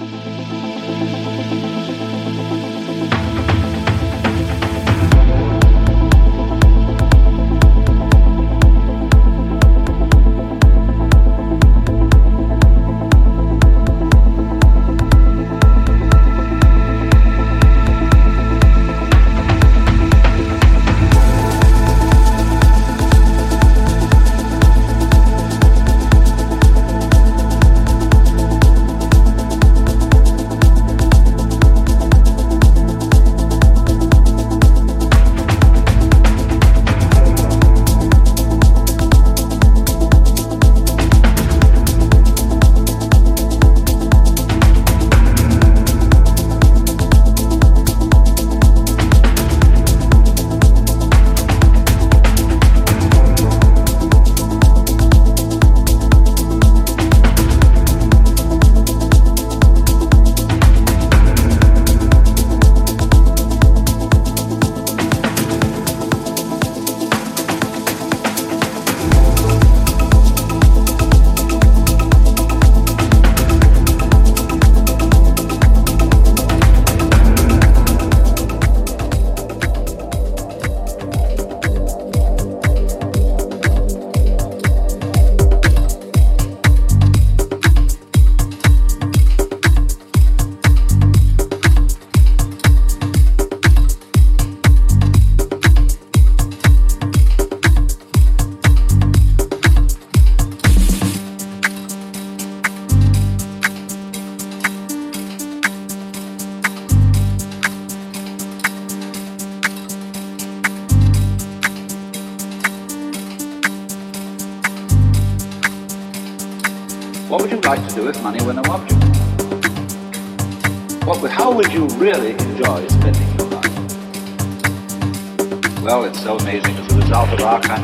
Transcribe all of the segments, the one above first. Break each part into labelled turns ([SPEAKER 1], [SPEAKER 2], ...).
[SPEAKER 1] Música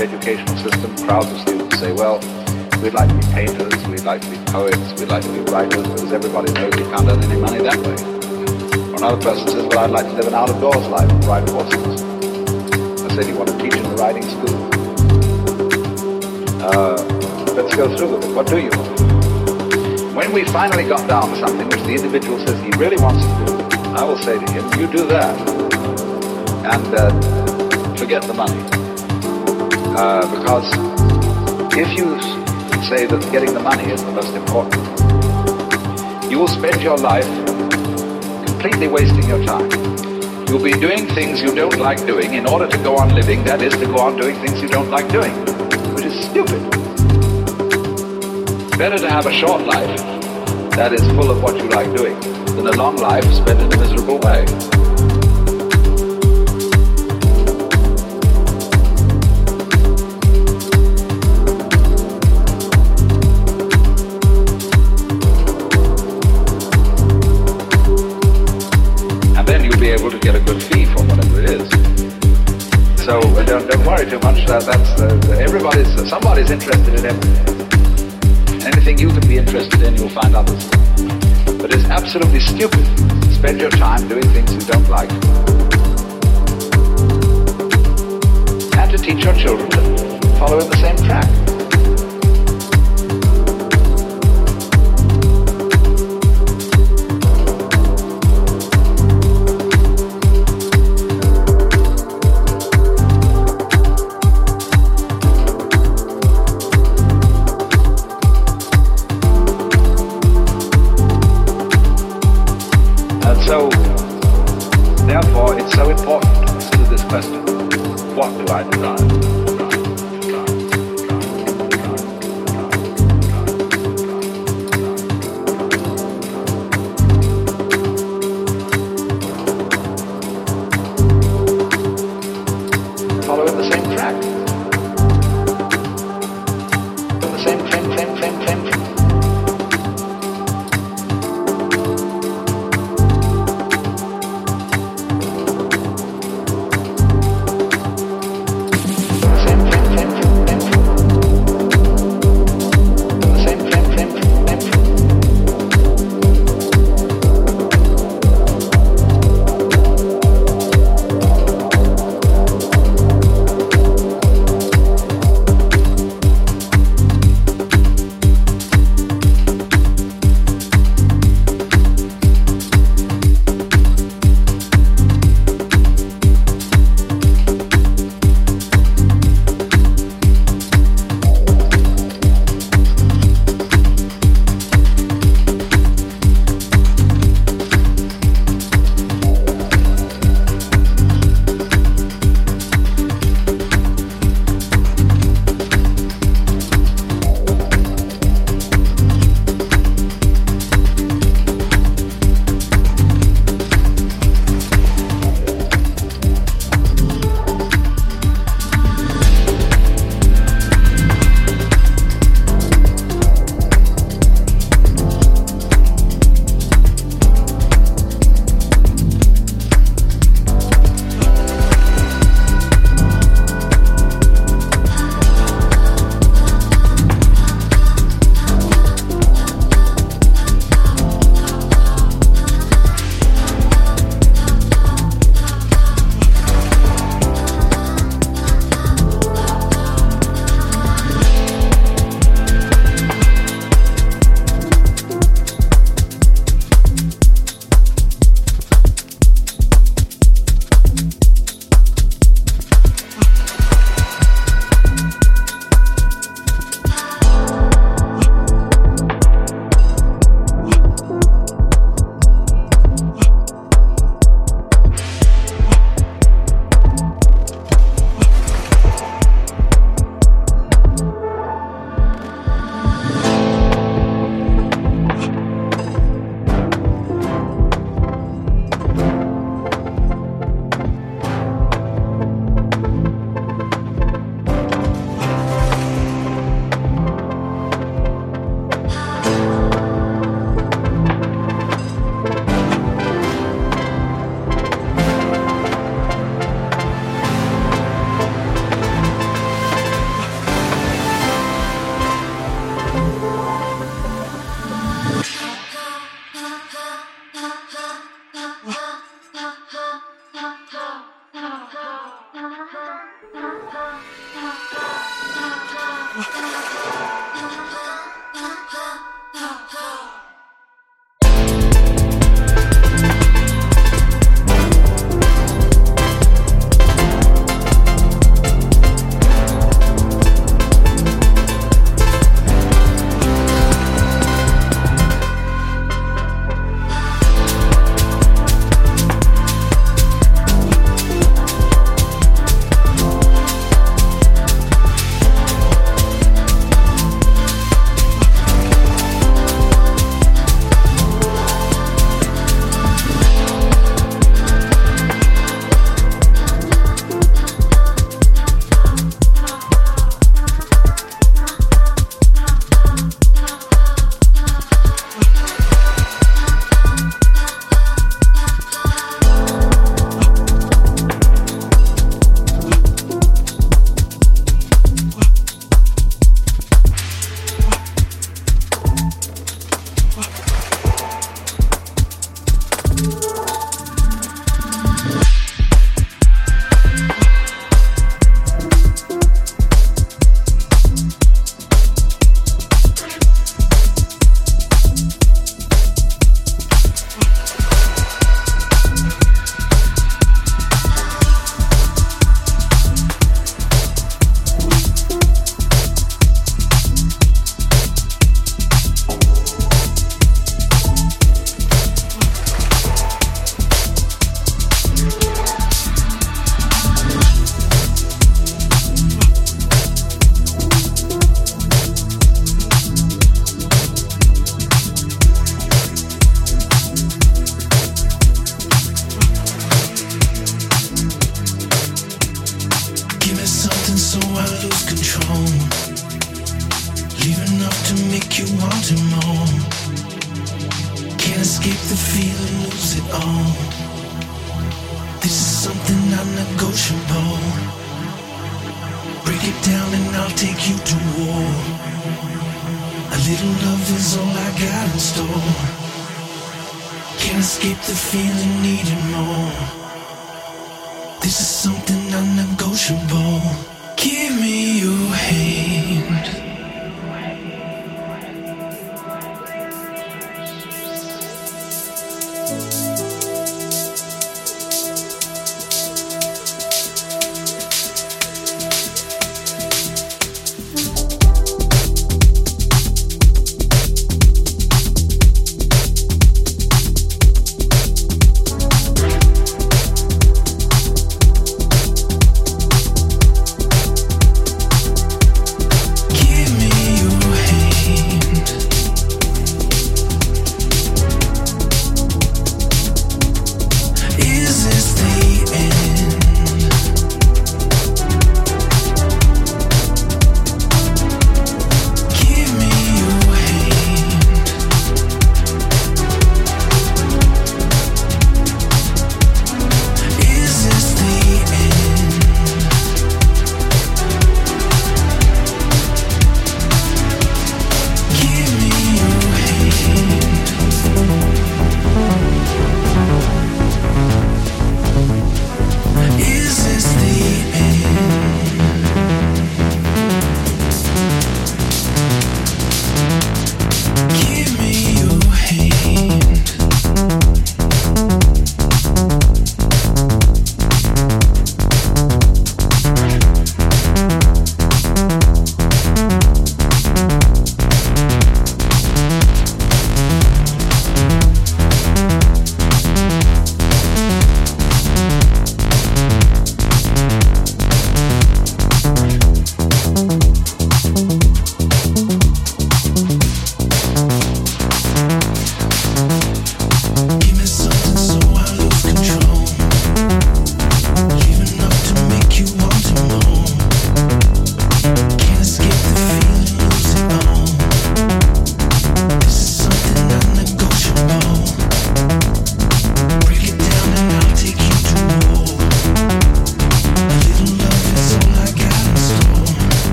[SPEAKER 1] of educational system, crowds of students say, well, we'd like to be painters, we'd like to be poets, we'd like to be writers, because everybody knows you can't earn any money that way. Or another person says, well, I'd like to live an out-of-doors life and ride horses. I said, you want to teach in the riding school? Uh, let's go through with it. What do you want? When we finally got down to something which the individual says he really wants to do, I will say to him, you do that. And uh, forget the money. Uh, because if you say that getting the money is the most important, you will spend your life completely wasting your time. You'll be doing things you don't like doing in order to go on living, that is, to go on doing things you don't like doing, which is stupid. It's better to have a short life that is full of what you like doing than a long life spent in a miserable way. is interested in everything. Anything you can be interested in, you'll find others. But it's absolutely stupid to spend your time doing things you don't like. And to teach your children to follow in the same track.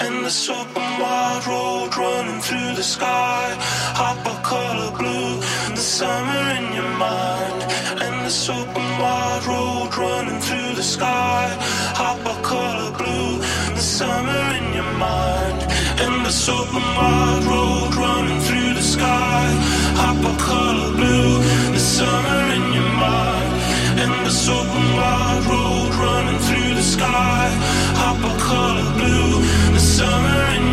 [SPEAKER 2] And this open wide road running through the sky Hot color blue, the summer in your mind. And this open wide road running through the sky Hot color blue, the summer in your mind. And this open wide road running through the sky Hot color blue, the summer in your mind. And this open wide road running through the sky Hot color blue summer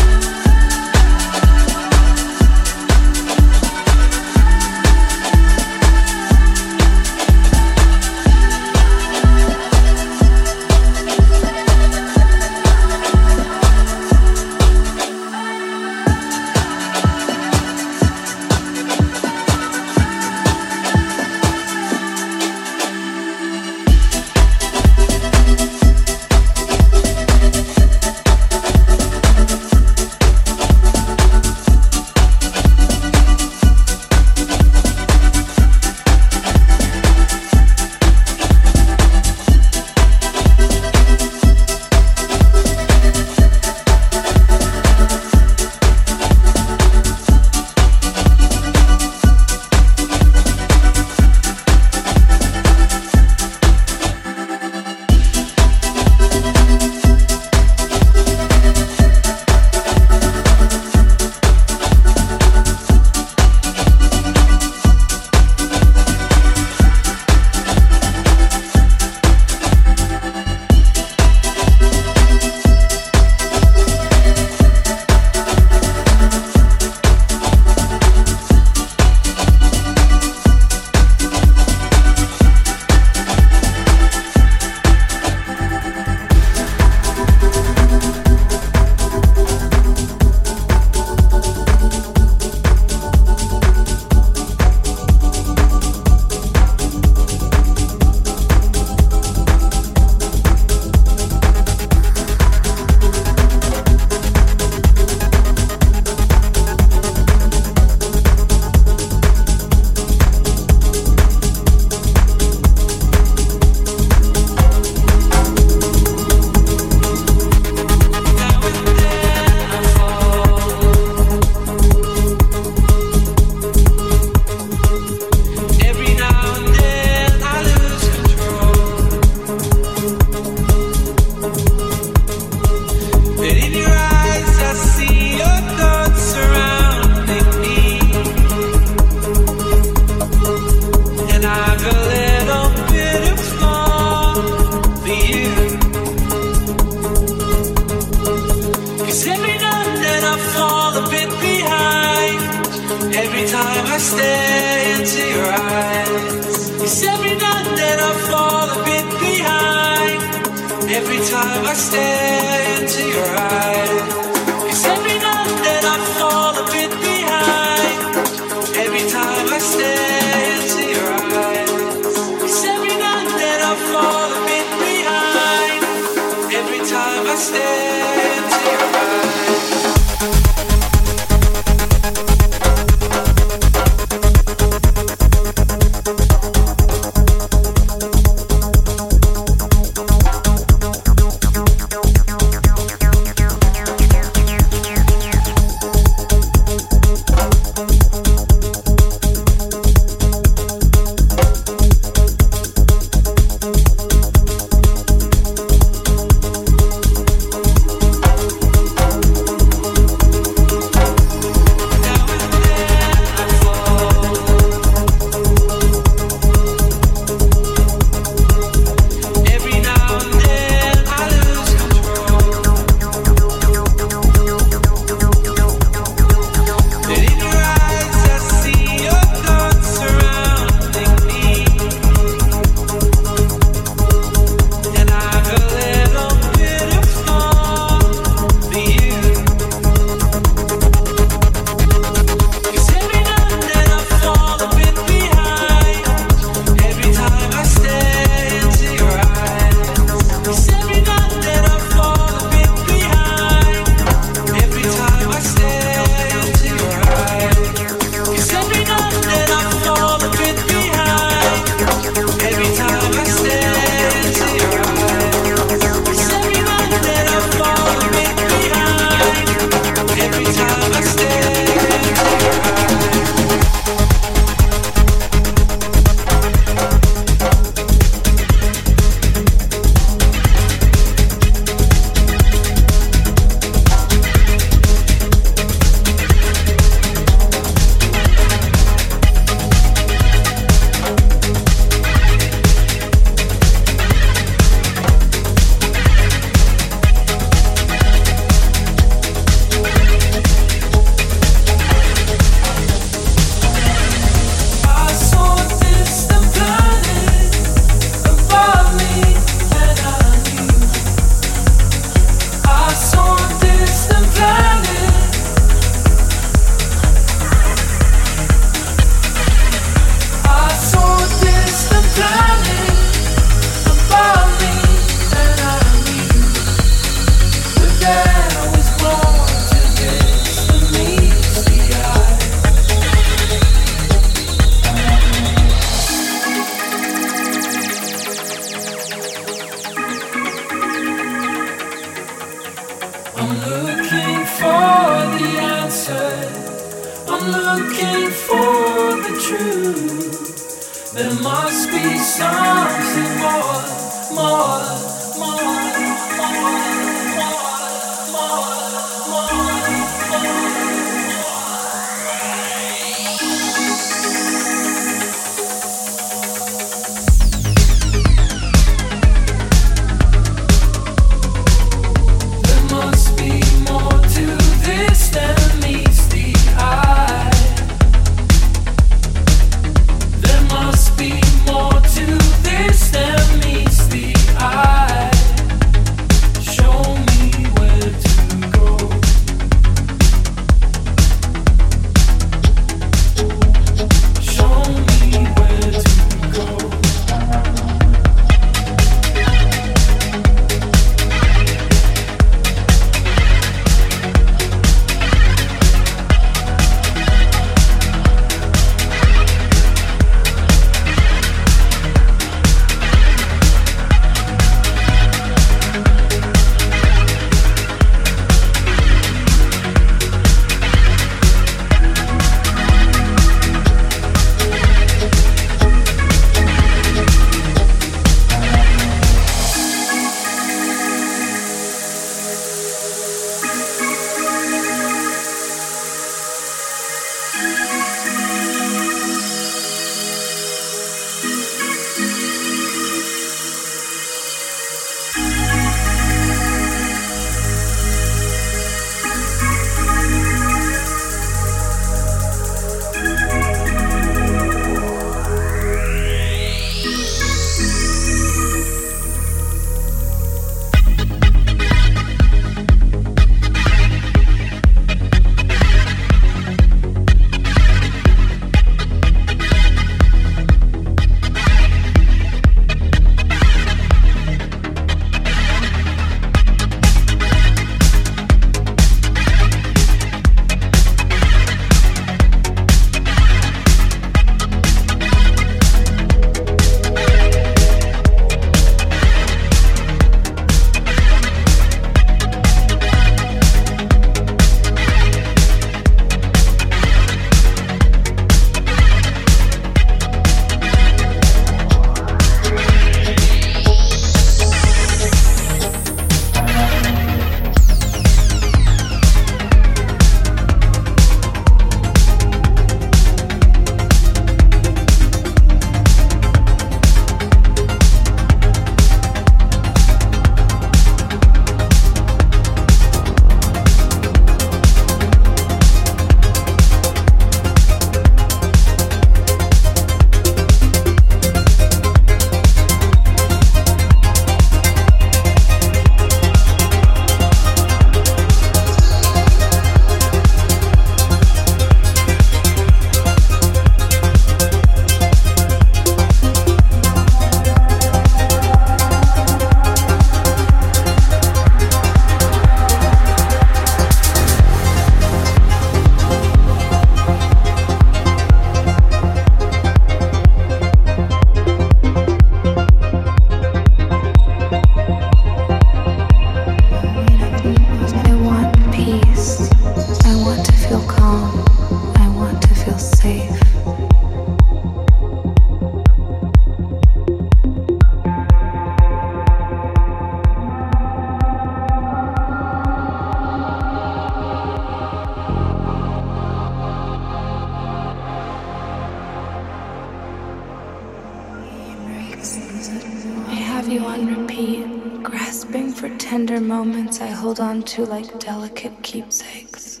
[SPEAKER 3] to like delicate keepsakes.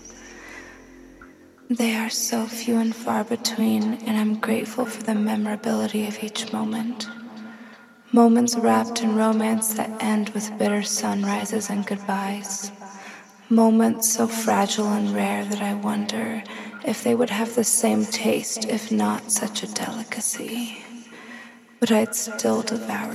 [SPEAKER 3] They are so few and far between, and I'm grateful for the memorability of each moment. Moments wrapped in romance that end with bitter sunrises and goodbyes. Moments so fragile and rare that I wonder if they would have the same taste if not such a delicacy. But I'd still devour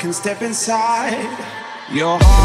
[SPEAKER 4] can step inside your heart.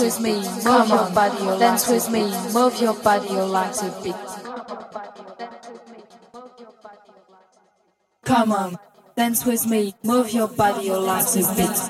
[SPEAKER 5] With me, move your body, dance with me, move your body, your legs to beat. Come on, dance with me, move your body, your legs to bit.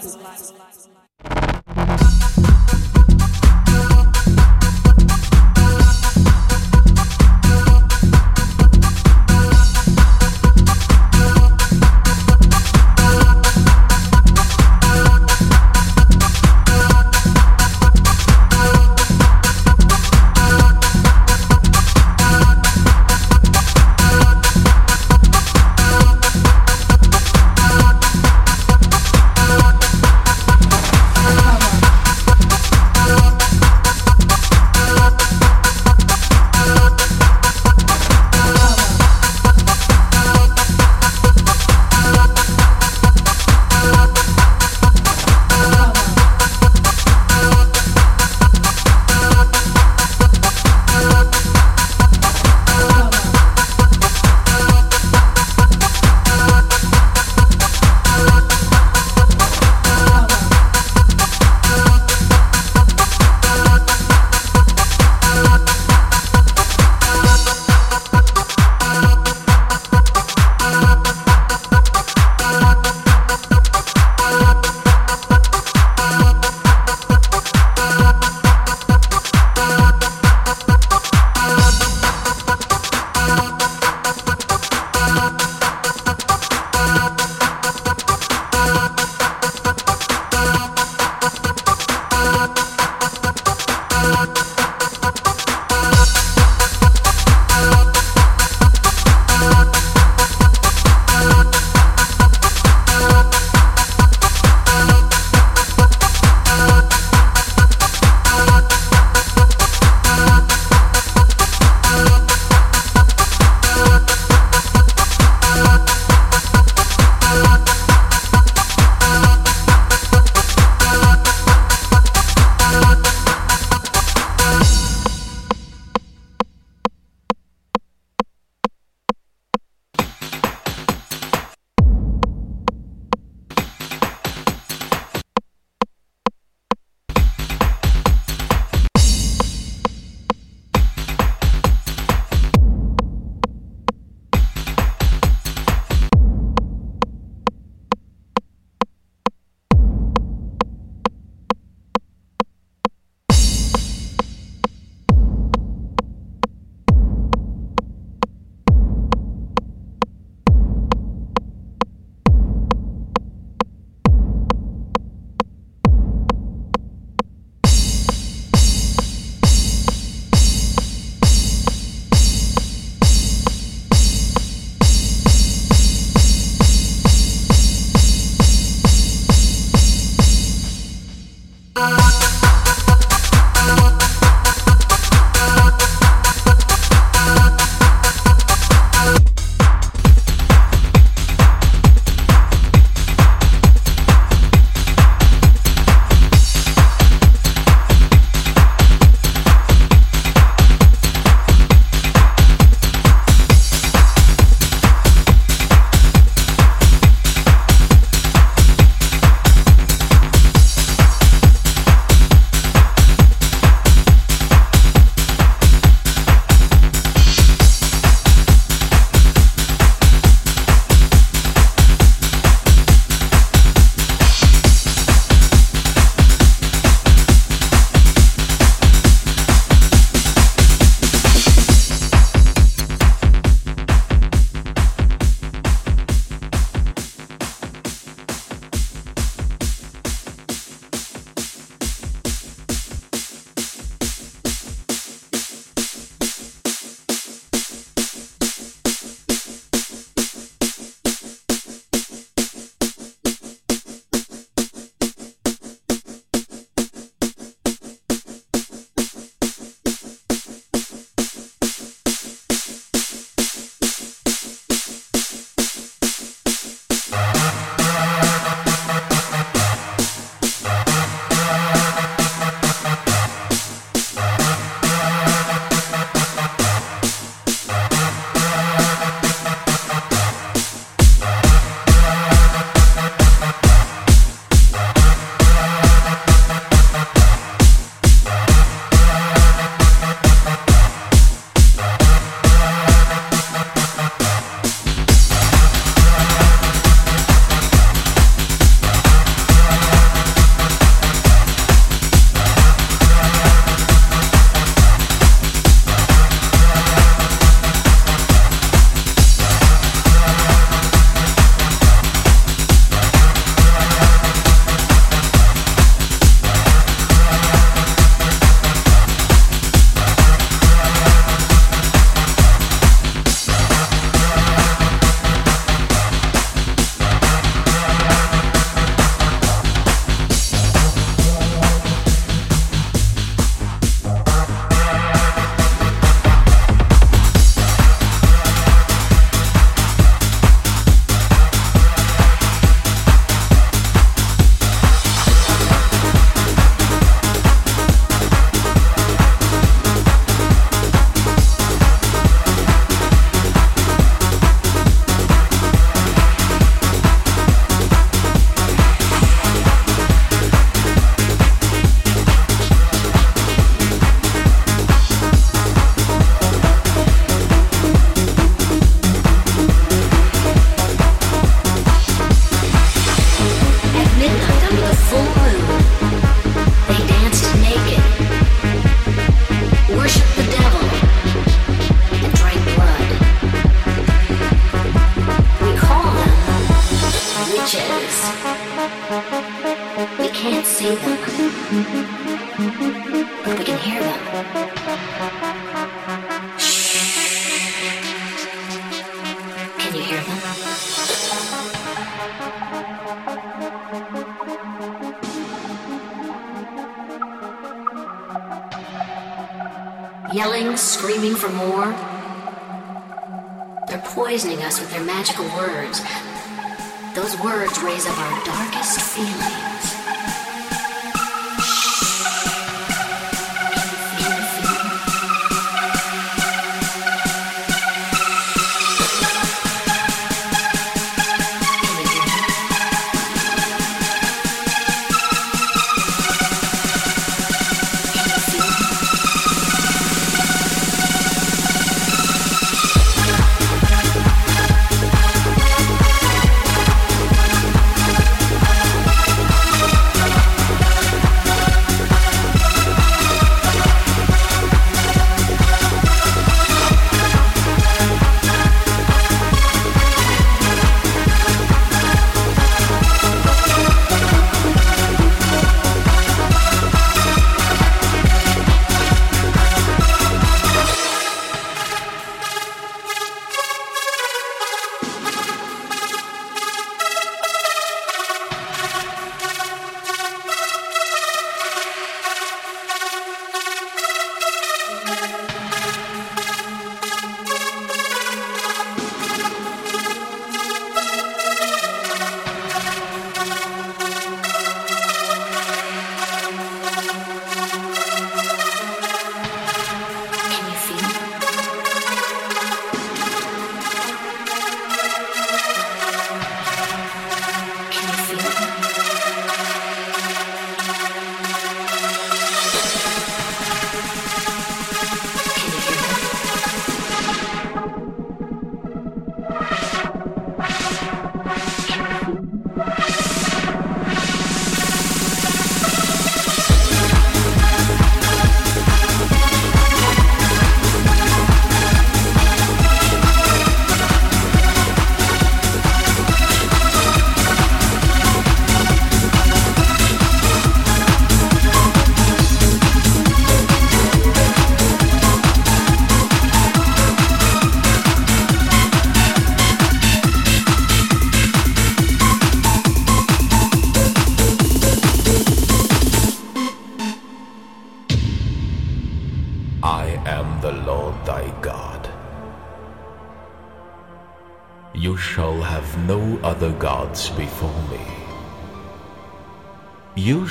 [SPEAKER 6] Their magical words. Those words raise up our darkest feelings.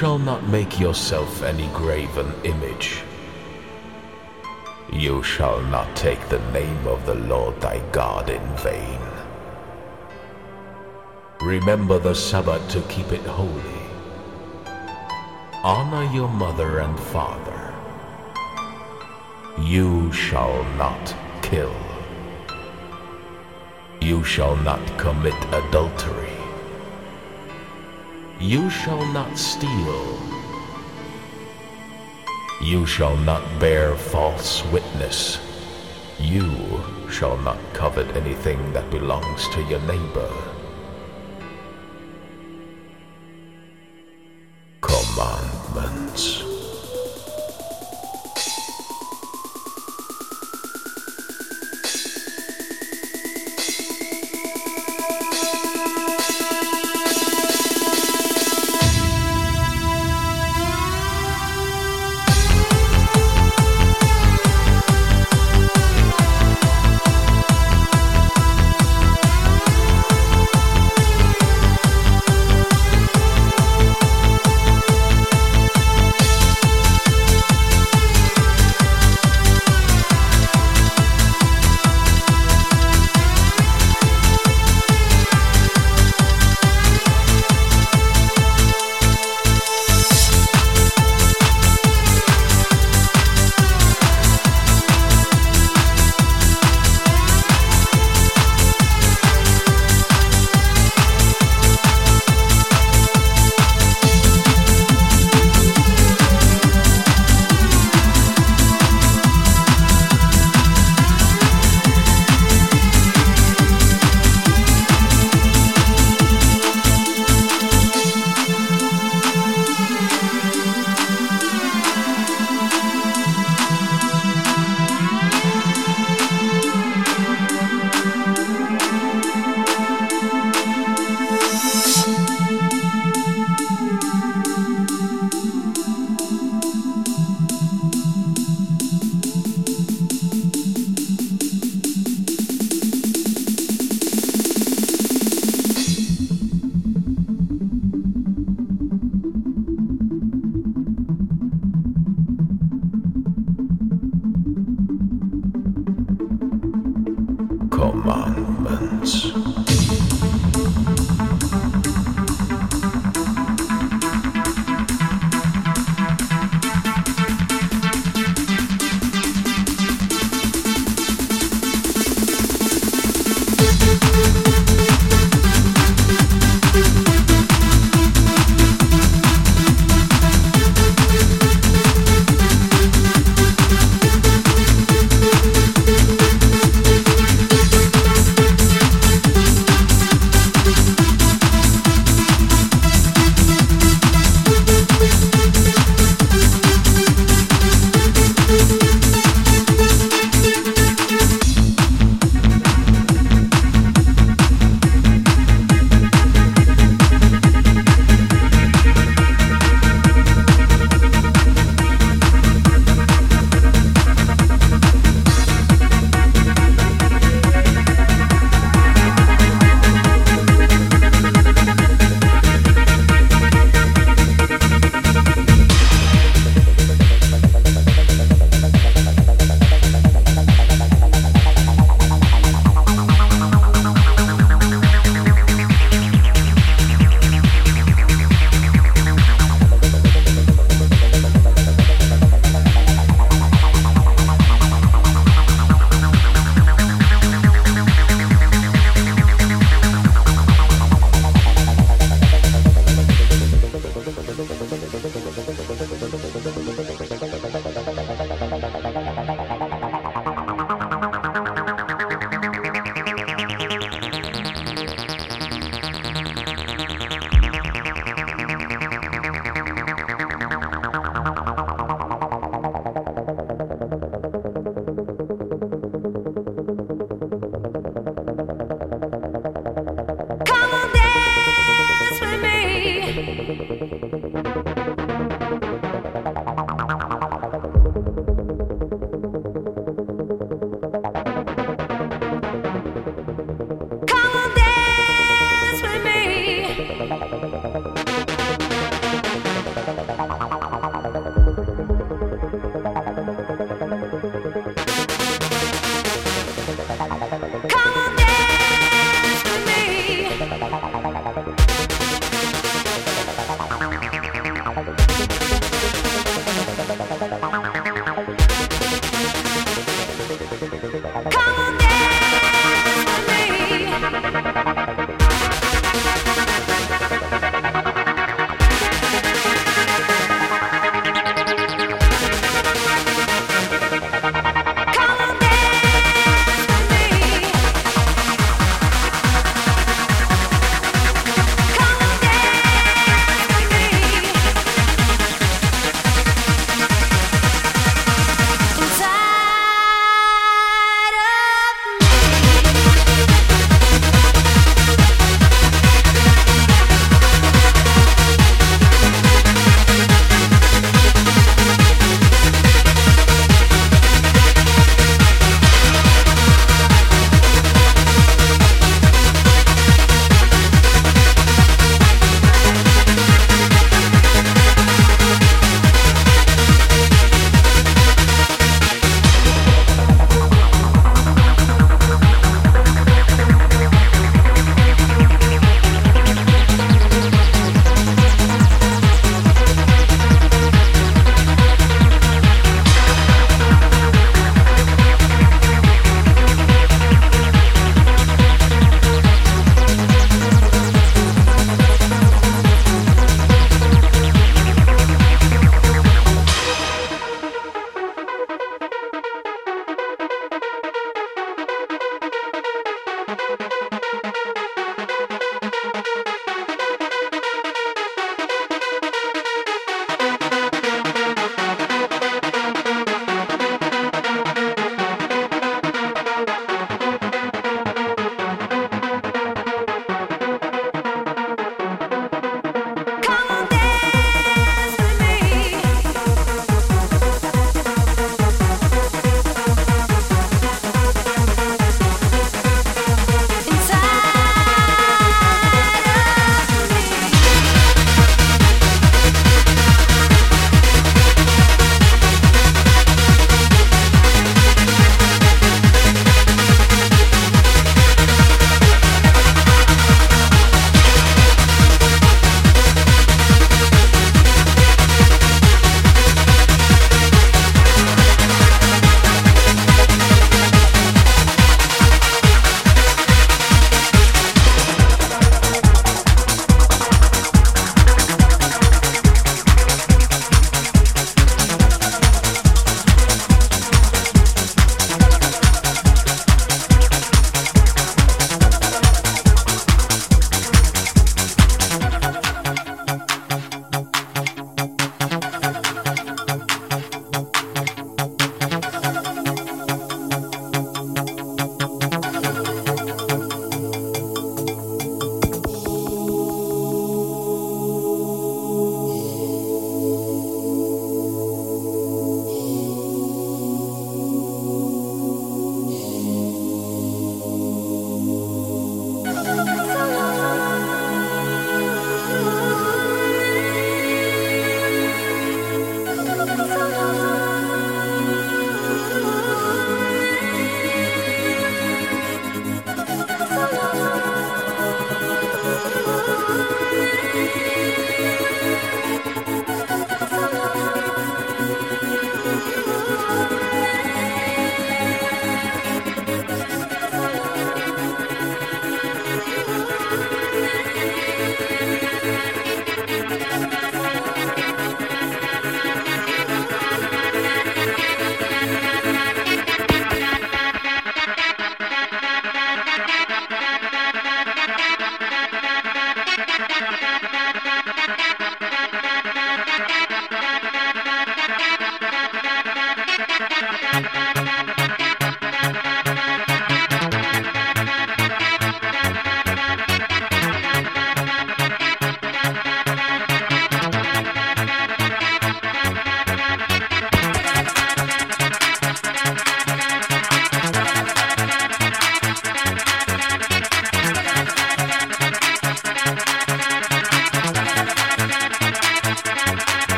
[SPEAKER 7] Shall not make yourself any graven image. You shall not take the name of the Lord thy God in vain. Remember the Sabbath to keep it holy. Honor your mother and father. You shall not kill. You shall not commit adultery. You shall not steal. You shall not bear false witness. You shall not covet anything that belongs to your neighbor.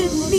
[SPEAKER 5] People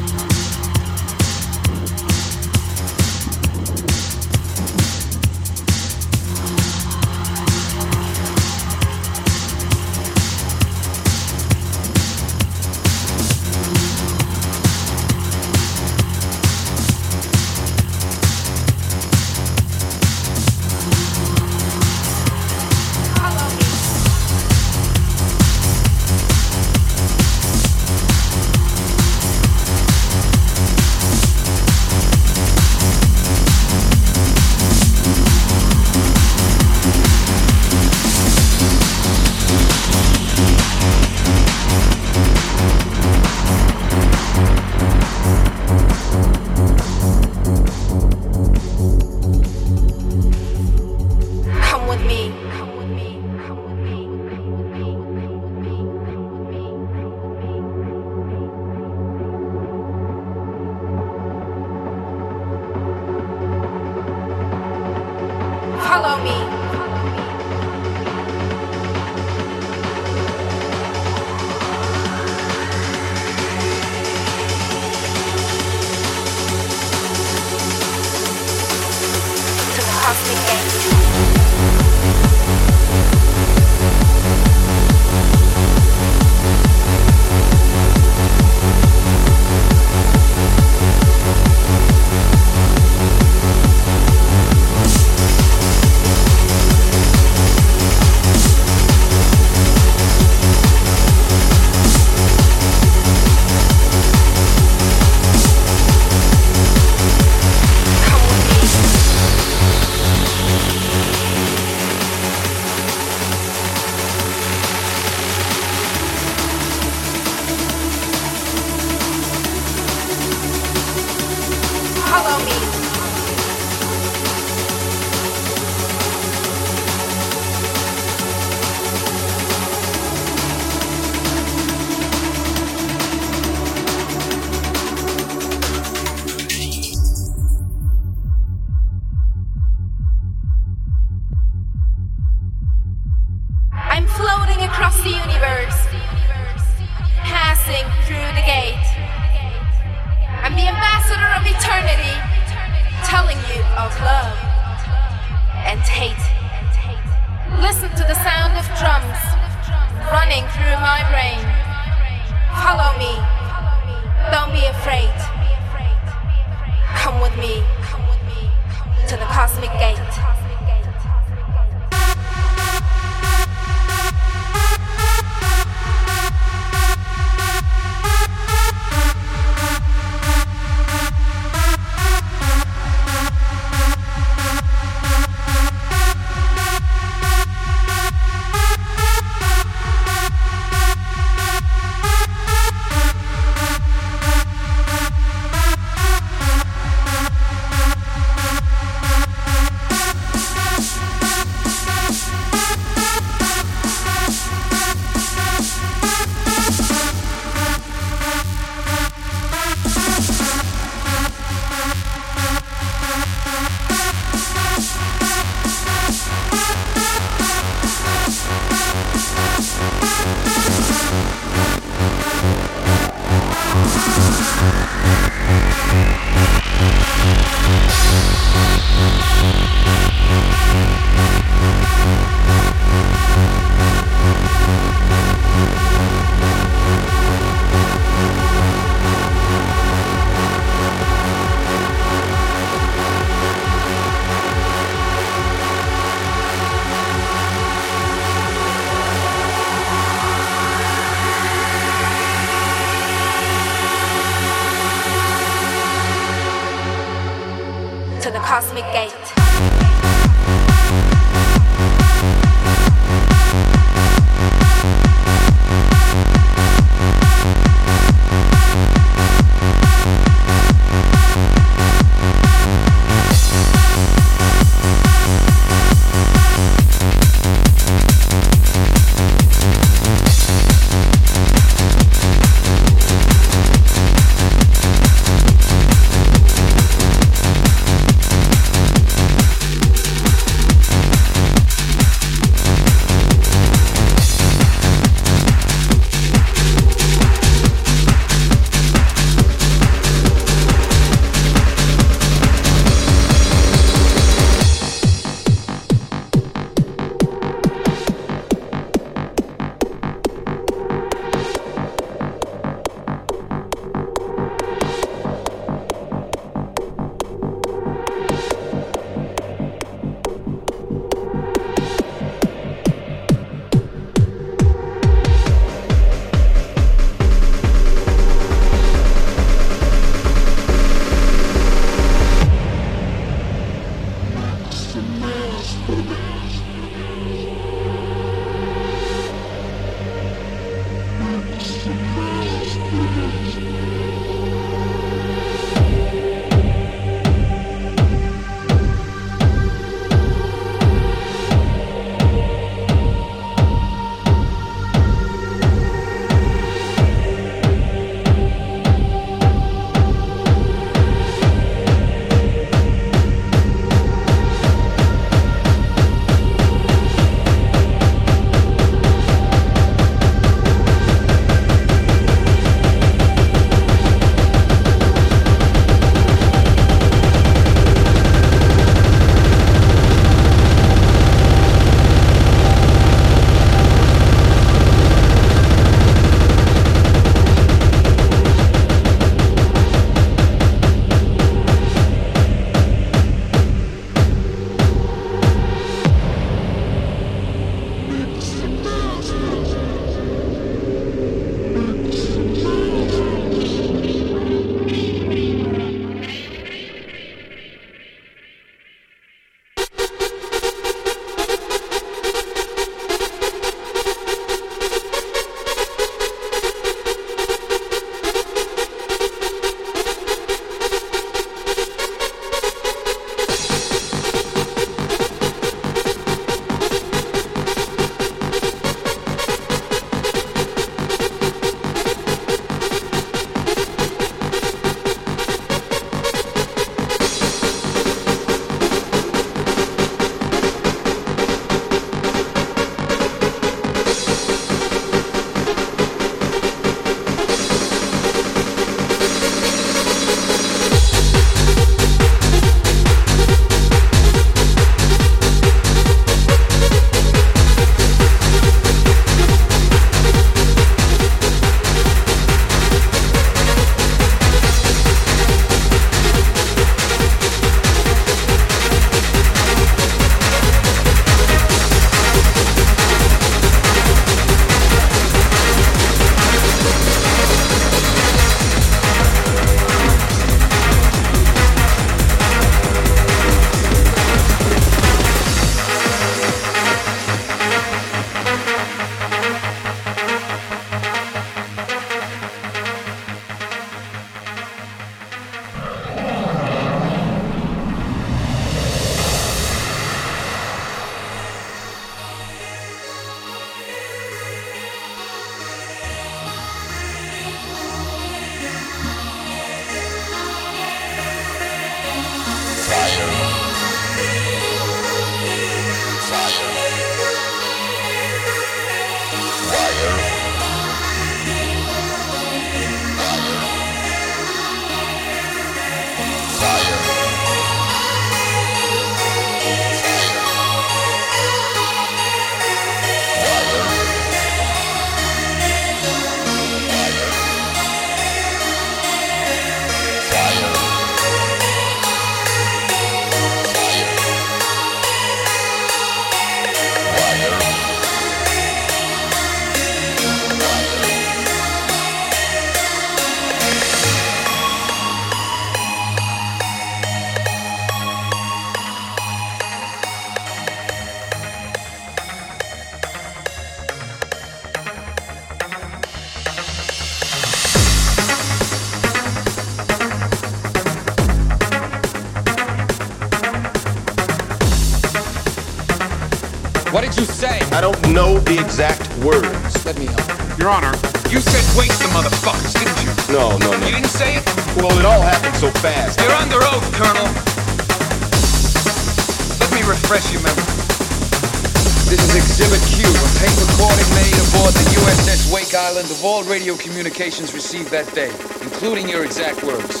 [SPEAKER 8] Island of all radio communications received that day, including your exact words.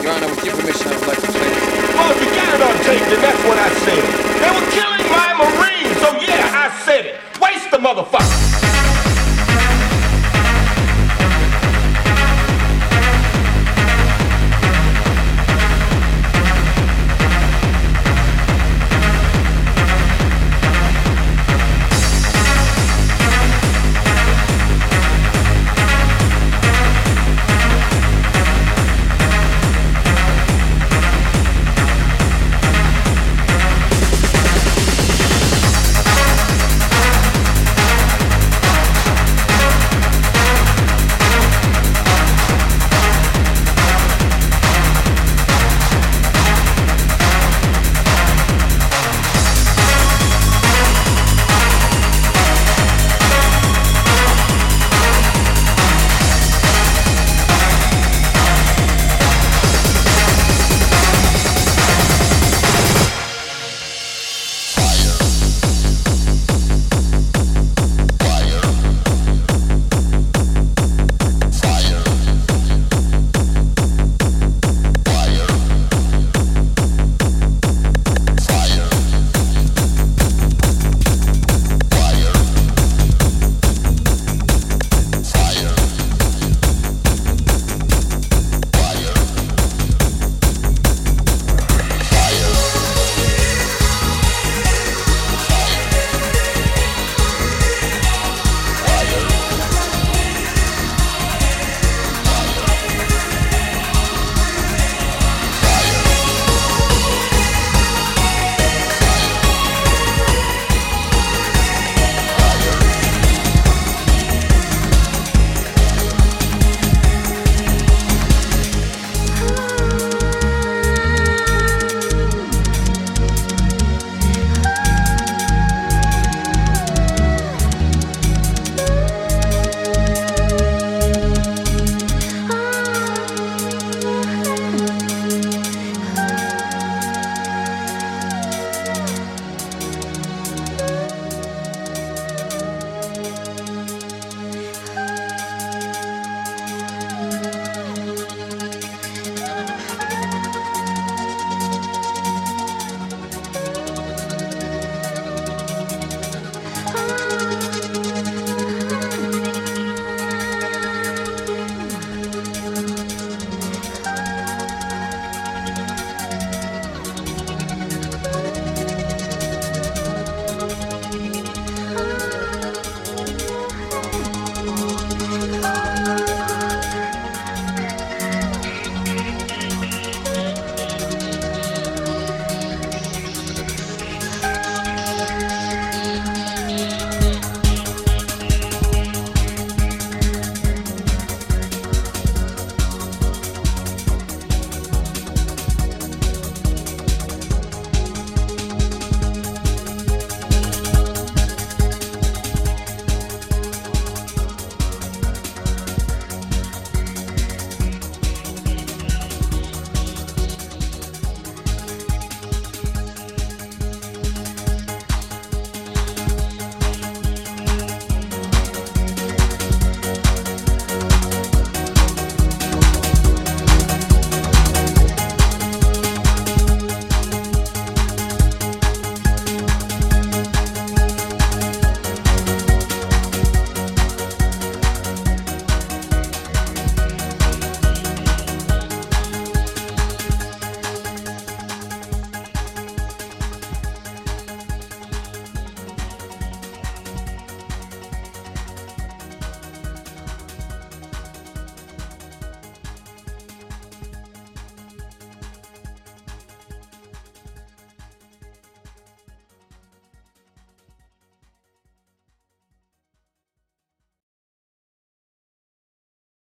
[SPEAKER 8] Your Honor, with your permission, I would like to play it.
[SPEAKER 9] You got it on tape, then that's what I said. They were killing my Marines, so yeah, I said it. Waste the motherfucker.